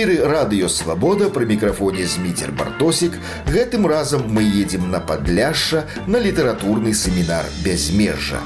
эфіры радыёвабода пры мікрафоне зміцер бартосік гэтым разам мы едзем на падляшша на літаратурны семінар бязмежжа.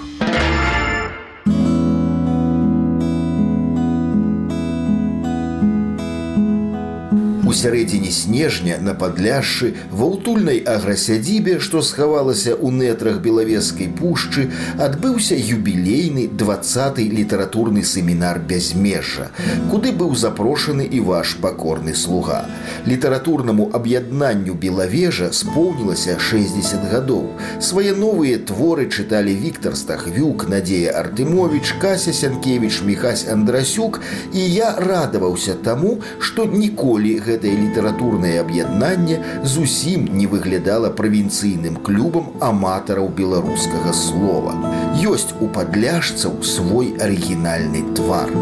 Сярэдзіне снежня на падляшшы ва ўтульнай аграсядзібе, што схавалася ў нетрах белавескай пушчы, адбыўся юбілейны двадцаты літаратурны семінар бязмежжа, куды быў запрошаны і ваш пакорны слуга. Літаратурнаму аб'яднанню белавежа споўнілася 60 гадоў. Свае новыя творы чыталі Віктор Стахвюк, Надзея Артымович, Кася Сянкевич, Михась Андрасюк, і я радаваўся таму, што ніколі гэта гэтае літаратурнае аб'яднанне зусім не выглядала правінцыйным клубам аматараў беларускага слова. Ёсць у падляжцаў свой арыгінальны твар.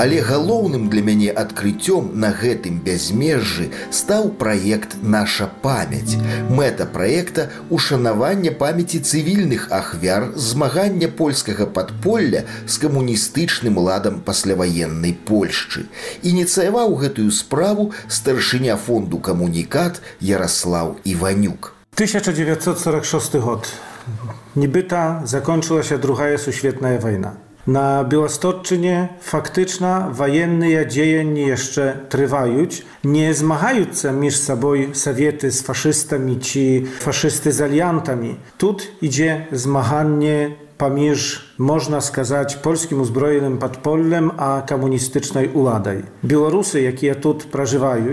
Але галоўным для мяне адкрыццём на гэтым бязмежжы стаў праект наша памяць. Мэта праекта ушанавання памяці цывільных ахвяр змагання польскага падполля з камуністычным ладам пасляваеннай Польшчы. Ініцыяваў гэтую справу старшыня фонду камунікат Ярослаў Іванюк. 1946 год. Нібыта закончылася другая сусветная вайна. Na Białostocczynie faktyczna wojenne dzieje jeszcze trwają, nie zmagając się między sobą Sowiety z faszystami czy faszysty z aliantami. Tu idzie zmaganie pomiędzy, można сказać, polskim uzbrojonym podpollem a komunistycznej uladaj. Białorusy, jakie tu przeżywają,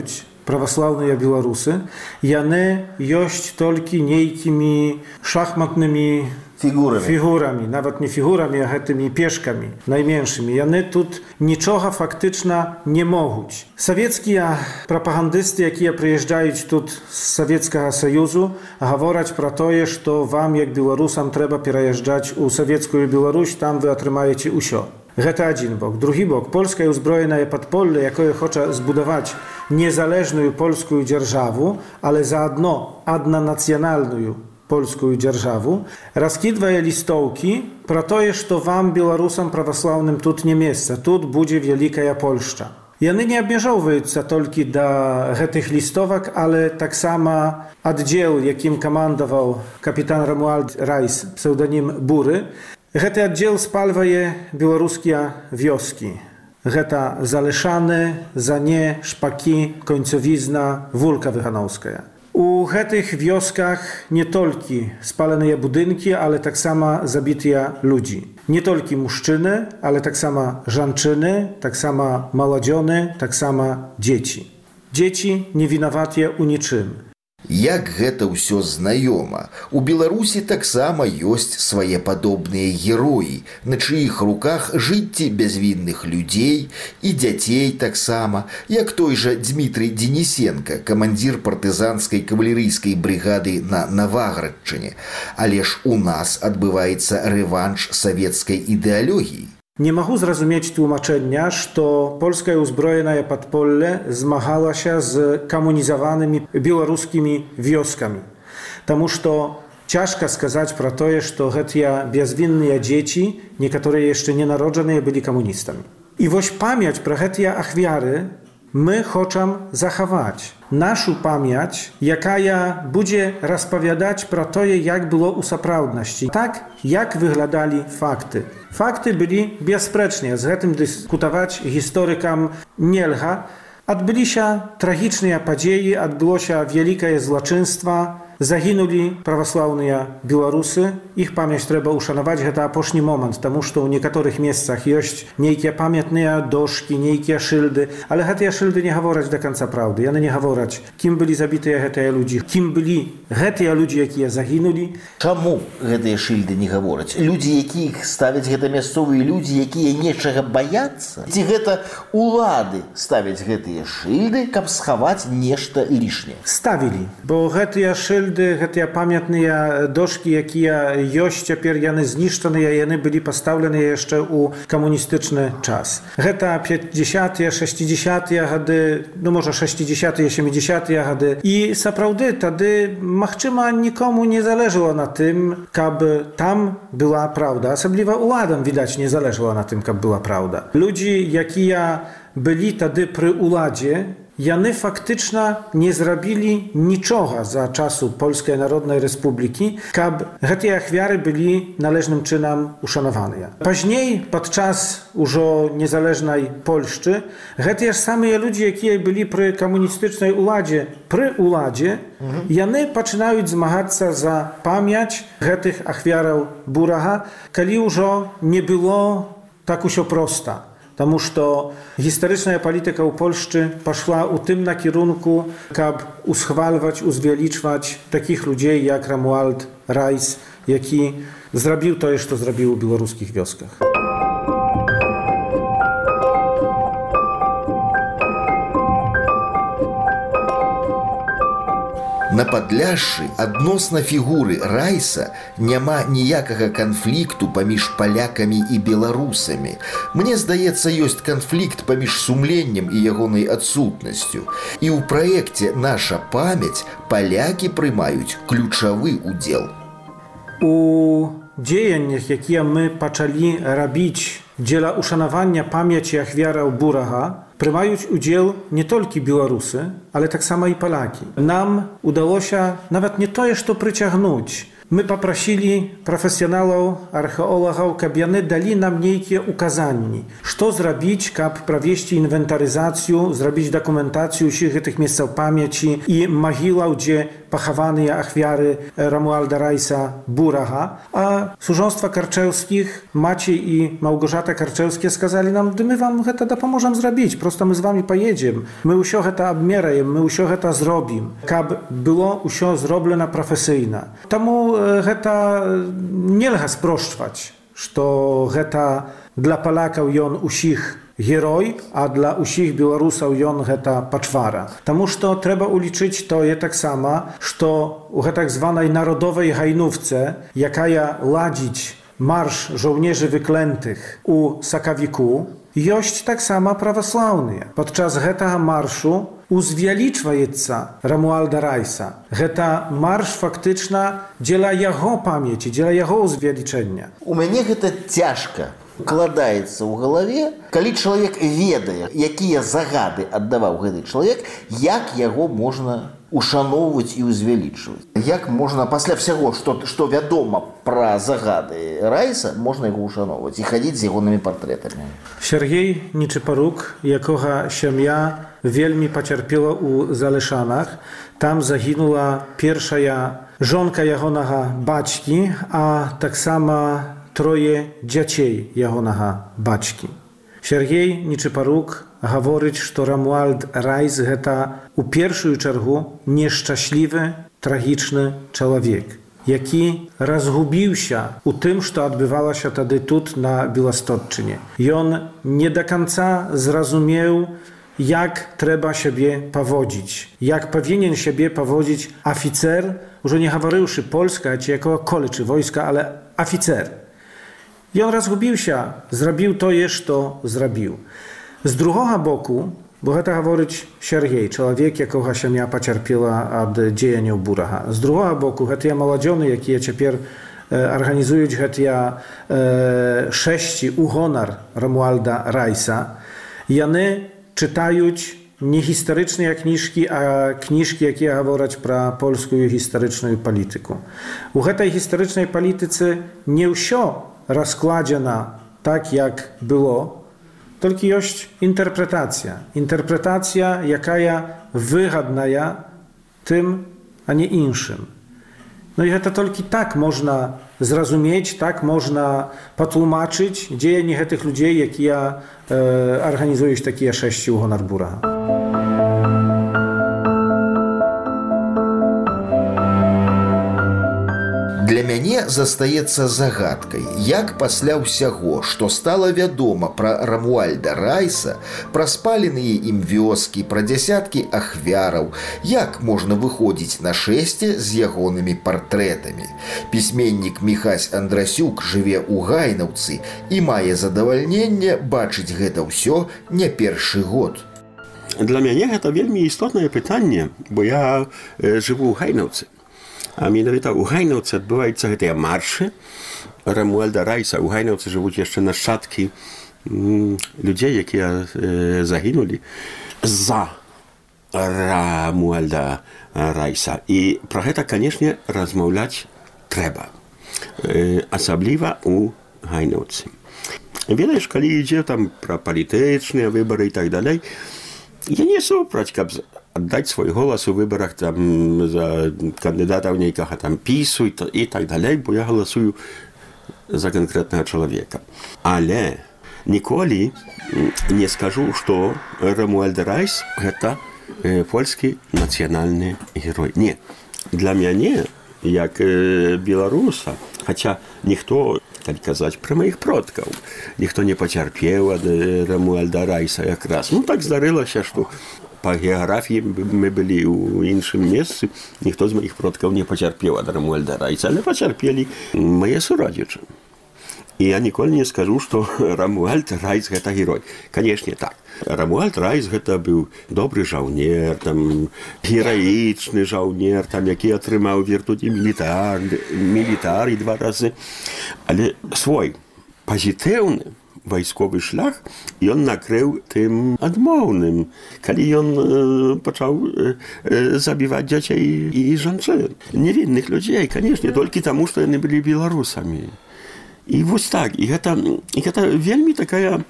prawosławne Białorusy, jane jość tylko niejkimi szachmatnymi фігурамі фігурамі нават не фігурамі а гэтымі пешкамі найменшымі яны тут нічога фактычна не могуць савецкія прапагандысты якія прыязджаюць тут з савецкага саюзу гавораць пра тое што вам як беларусам трэба пераязджаць у савецкую Беларусь там вы атрымаеце ўсё Гэта адзін бок другі бок польскае ўзброенае падполле якое хоча збудаваць незалежную польскую дзяржаву але заадно аднанацыянальную польскую дзяржаву, раскідвае лістоўкі пра тое, што вам беларусам праваслаўным тут не месца, тут будзе вялікая Польшча. Яны не абмяжоўваюцца толькі да гэтых лістовак, але таксама аддзел, якім камандаваў капітан Рамуальд Райс псеўданім буры. Гэты аддзел спальвае беларускія вёскі. Гэта залешаны, зане, шпакі, концовізна, вулка Uhetych wioskach nie tolki spalone budynki, ale tak sama zabitja ludzi. Nie tolki muszczyny, ale tak sama żanczyny, tak sama maładziony, tak sama dzieci. Dzieci niewinowatie u niczym. Як гэта ўсё знаёма. У Беларусі таксама ёсць свае падобныя героі, на чыіх руках жыцці бязвінных людзей і дзяцей таксама, як той жа Дмітрый Денісенко, камандзір партызанскай кавалерыйскай брыгады на Наваградчыне. Але ж у нас адбываецца рэванш савецкай ідэалогіі. Nie mogę zrozumieć tłumaczenia, że polskie uzbrojone podpolle zmagała się z komunizowanymi białoruskimi wioskami. Тому что ciężko сказать про to, że te bezwinne dzieci, niektóre jeszcze nienarodzone, byli komunistami. I właśnie pamięć про te achwiary my chcemy zachować naszą pamięć, jaka będzie rozpowiadać pro to, jak było u saprawności, tak jak wyglądali fakty. Fakty byli bezsprecznie, z tym dyskutować historykam Nielcha. Odbyli się tragiczne podzieje, odbyło się wielkie złoczyństwa, Загінулі праваслаўныя беларусы. Іх памяць трэба ўшанаваць. Гэта апошні момант таму што ў некаторых месцах ёсць нейкія памятныя дошки нейкія шыльды. Але гэтыя шыльды не гавораць до конца праўды. Яны не гавораць кім былі забітыя гэтыя людзі кім былі гэтыя людзі якія загінулі. Чаму гэтыя шыльды не гавораць? Людзі якіх ставяць гэта мясцовыя людзі якія нечага баяцца? Ці гэта улады ставяць гэтыя шыльды каб схаваць нешта лішняе? Ставілі бо гэтыя шыльды шыльды гэтыя памятныя дошки якія ёсць цяпер яны зніштаныя яны былі пастаўленыя яшчэ ў камуністычны час гэта 50 60 гады ну можа 60 70 гады і сапраўды тады магчыма нікому не залежала на тым каб там была праўда асабліва уладам відаць не залежала на тым каб была праўда людзі якія былі тады пры уладзе Jany faktyczna nie zrobili niczego za czasu Polskiej Narodnej Republiki, kab te achwiary byli należnym czynem uszanowane. Później, podczas już niezależnej Polszczy, te same ludzie, jakie byli przy komunistycznej uładzie, przy uladzie, mhm. jany zaczynają zmagać się za pamięć tych achwiarów Buraha, kiedy już nie było tak już prosta. Таму што гістарычная палітыка ў Польшчы пашла ў тым накірунку, каб усхвальваць, узвялічваць такіх людзей як Рамуальд Райс, які зрабіў тое, што зрабіў у беларускіх вёсках. На падляшшы адносна фігуры райса няма ніякага канфлікту паміж палякамі і беларусамі. Мне здаецца, ёсць канфлікт паміж сумленнем і ягонай адсутнасцю. І ў праекце наша памяць палякі прымаюць ключавы удзел. У дзеяннях, якія мы пачалі рабіць дзеля ушанавання памяці ахвяраў бурага, Prymaju udział nie tylko Białorusy, ale tak samo i Polaki. Nam udało się nawet nie to jeszcze przyciągnąć. My poprosili profesjonalów, archeologów, kabiany dali nam niejakie ukazania, co zrobić, kap prawieści inwentaryzację, zrobić dokumentację wszystkich tych miejsc pamięci i mogił, gdzie Pachawany, Achwiary, Romualda Rajsa, Buraha, a służąstwa karczewskich Maciej i Małgorzata Karczewskie skazali nam, gdy my wam heta da pomożem zrobić, prosto my z wami pojedziemy, my usio heta obmierajem, my usio heta zrobim, kab było usio zroblena profesyjna. Temu e, heta e, nie lecha sproszczwać, że heta dla Palaka i on usich герой, а для ўсіх беларусаў ён гэта пачвара. Таму што трэба ўлічыць тое таксама, што у гэтак званай народовай гайнówce, якая ладзіць марш żołnierzy wyklętych u Sakawiku, ёсць таксама праваслаўныя. Падчас гэтага маршу узвялічваецца рамуальда райса гэта марш фактычна дзеля яго памяці дзеля яго ўзвялічэння у мяне гэта цяжка укладаецца ў галаве калі чалавек ведае якія загады аддаваў гэты чалавек як яго можна ушаноўваць і ўзвялічваць. Як можна пасля всяго што што вядома пра загады райса можна яго ушаноўваць і хадзіць з ягонымі партрэтамі Сергей нечыпарук якога сям'я вельмі пацярпела ў залешанах. Там загінула першая жонка ягонага бацькі а таксама трое дзяцей ягонага бацькі Сергей нечыпарук гаворыць, што Рамуальд Райз гэта у першую чаргу нешчаслівы трагічны чалавек, які разгубіўся у тым, што адбывалася тады тут на беластотчыне. Ён не да канца зразумеў, як трэба сябе паводзіць, як павінен сябе паводзіць афіцер, ужо не гаварыўшы польска ці якога колечы войска, але афіцер. Ён разгубіўся, зрабіў тое, што зрабіў. З другога боку, бо гэта гаворыць Сергей, чалавек, якога сям'я пацярпела ад дзеянняў бурага. З другога боку гэтыя маладзёны, якія цяпер арганізуюць гэтыя э, шэсці ў гонар Рамуальда Райса, яны чытаюць не гістарычныя кніжкі, а кніжкі, якія гавораць пра польскую гістарычную палітыку. У гэтай гістарычнай палітыцы не ўсё раскладзена rozkładzie na tak, jak było, tylko jest interpretacja. Interpretacja, jakaja wygodna tym, a nie inszym. No i to tylko tak można zrozumieć, tak można potłumaczyć dzieje tych ludzi, jakie ja e, organizuję takie sześciu honarbura. Мяне застаецца загадкай, як пасля ўсяго, што стала вядома пра Рамуальда Райса, пра спаленыя ім вёскі, пра дзясяткі ахвяраў, як можна выходзіць на шэсце з ягонымі партрэтамі. Пісьменнік Міхась Андрасюк жыве ў гайнаўцы і мае задавальненне бачыць гэта ўсё не першы год. Для мяне гэта вельмі істотнае пытанне, бо я э, жыву ў гайнаўцы. А менавіта ў гайнаўцы адбываюцца гэтыя маршы. Рамуальда Райса ў гайнаўцы жывуць яшчэ нашчадкі людзей, якія э, загінулі за Рамуальда Райса. І пра гэта, канешне, размаўляць трэба. Э, асабліва ў гайнаўцы. Ведаеш, калі ідзе там пра палітычныя выбары і так далей, я не супраць каб аддаць свой голас у выбарах там за кандыдатаў нейкага там пісу і так далей бо я галасую за канкрэтнага чалавека. Але ніколі не скажу што рамуальда райс гэта э, польскі нацыянальны герой. Не для мяне як беларуса. Хаця ніхто калі казаць пра маіх продкаў ніхто не пацярпеў ад рамуальда райса якраз ну так здарылася што по геаграфіі мы былі ў іншым месцы ніхто з маіх продкаў не пацярпеў ад рамуальда райса але пацярпелі мае сурадзічы і я ніколі не скажу што рамуальд райс гэта герой канешне так Рамуальд Райс гэта быў добры жаўнер, там гераічны жаўнер, там які атрымаў вертуці мілітар, мілітары два разы. Але свой пазітыўны вайсковы шлях ён накрыў тым адмоўным, калі ён э, пачаў э, забіваць дзяцей і жанчын. Невінных людзей, канешне, толькі таму, што яны былі беларусамі. І вось так. І гэта, і гэта вельмі такая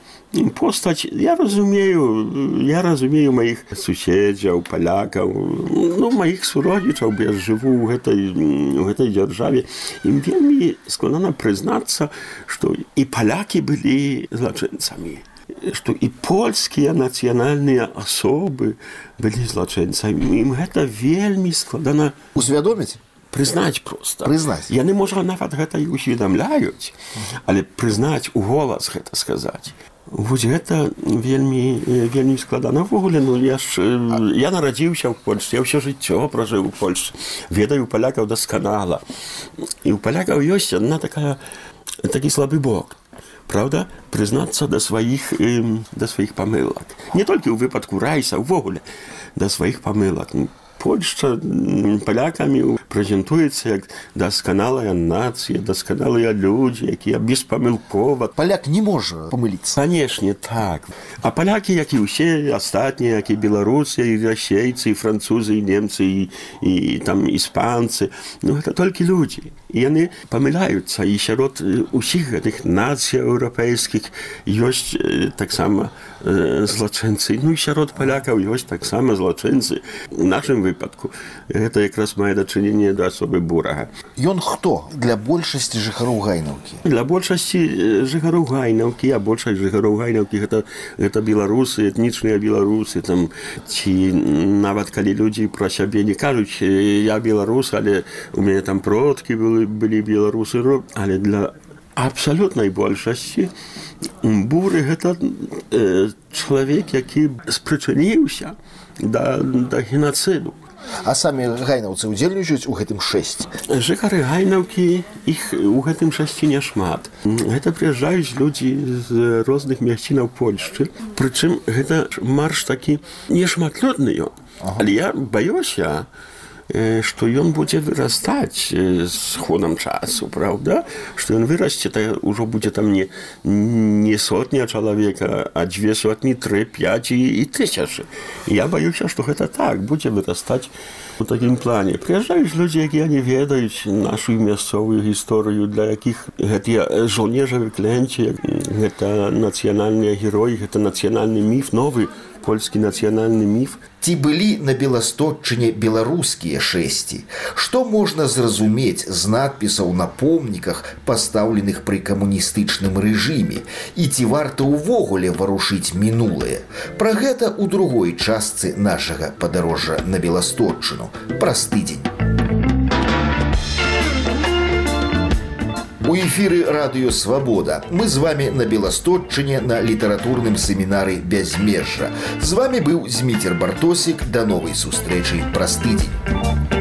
постаць я разумею я разумею маіх суседзяў палякаў ну маіх суродзічаў я жыву ў гэтай у гэтай дзяржаве ім вельмі складана прызнацца што і палякі былі злачынцамі што і польскія нацыянальныя асобы былі злачынцамі ім гэта вельмі складана усвядоміць прызнаць просто. Прызнаць яны можа нават гэта і усведамляюць але прызнаць у голас гэта сказаць. Вось гэта вельмі вельмі складана ввогуле ну я ж я нарадзіўся ў польльше я ўсё жыццё пражыў у польльш ведаю палякаў дасканала. І ў палякаў ёсць одна такая такі слабы бок. Праўда прызнацца да сваіх да сваіх памылак. Не толькі ў выпадку райса ўвогуле да сваіх памылак. Польшча палякамі прэзентуецца як дасканалая нацыя, дасканалыя людзі, якія беспамылкова. Паляк не можа памыліцца. Канешне, так. А палякі, як і ўсе астатнія, як і беларусы, і расейцы, і французы, і немцы і, і там іспанцы, ну гэта толькі людзі. І яны памыляюцца і сярод усіх гэтых нацый еўрапейскіх ёсць таксама злачынцы. Ну і сярод палякаў ёсць таксама злачынцы. У нашым выпадку гэта якраз мае дачыненне да асобы бурага Ён хто для большасці жыхароў гайнаўкі? Для большасці жыхароў гайнаўкі а большасць жыхароў гайнаўкі гэта гэта беларусы этнічныя беларусы там ці нават калі людзі пра сябе не кажуць я беларус але у мяне там продкі былі былі беларусы але для абсалютнай большасці буры гэта э, чалавек які спрычыніўся да, да генацыду. А самі гайнаўцы ўдзельнічаюць у гэтым шэсць. Жыхары гайнаўкі іх у гэтым шасці няшмат. Гэта прыязджаюць людзі з розных мясцінаў Польшчы. Прычым гэта марш такі нешматлёдны ён. Ага. Але я баюся, што ён будзе вырастаць з ходам часу праўда? Што ён вырасце то ўжо будзе там не не сотня чалавека а дзве сотні тры пять і тысячы. Я баюся што гэта так будзе вырастаць у такім плане. Прыязджаюць людзі якія не ведаюць нашу мясцовую гісторыю для якіх гэтыя жаўнежавы кленці гэта нацыянальныя героі гэта нацыянальны міф новы польскі нацыянальны міф ці былі на беластотчыне беларускія шэсці. Што можна зразумець з надпісаў на помніках пастаўленых пры камуністычным рэжыме? І ці варта ўвогуле варушыць мінулае? Пра гэта ў другой частцы нашага падарожжа на беластотчыну праз тыдзень У эфіры радыёвабода. Мы з вами на беластотчыне на літаратурным семінары бязмежжа. З вами быў Зміцер Бартосік да новай сустрэчы праз тыдзень.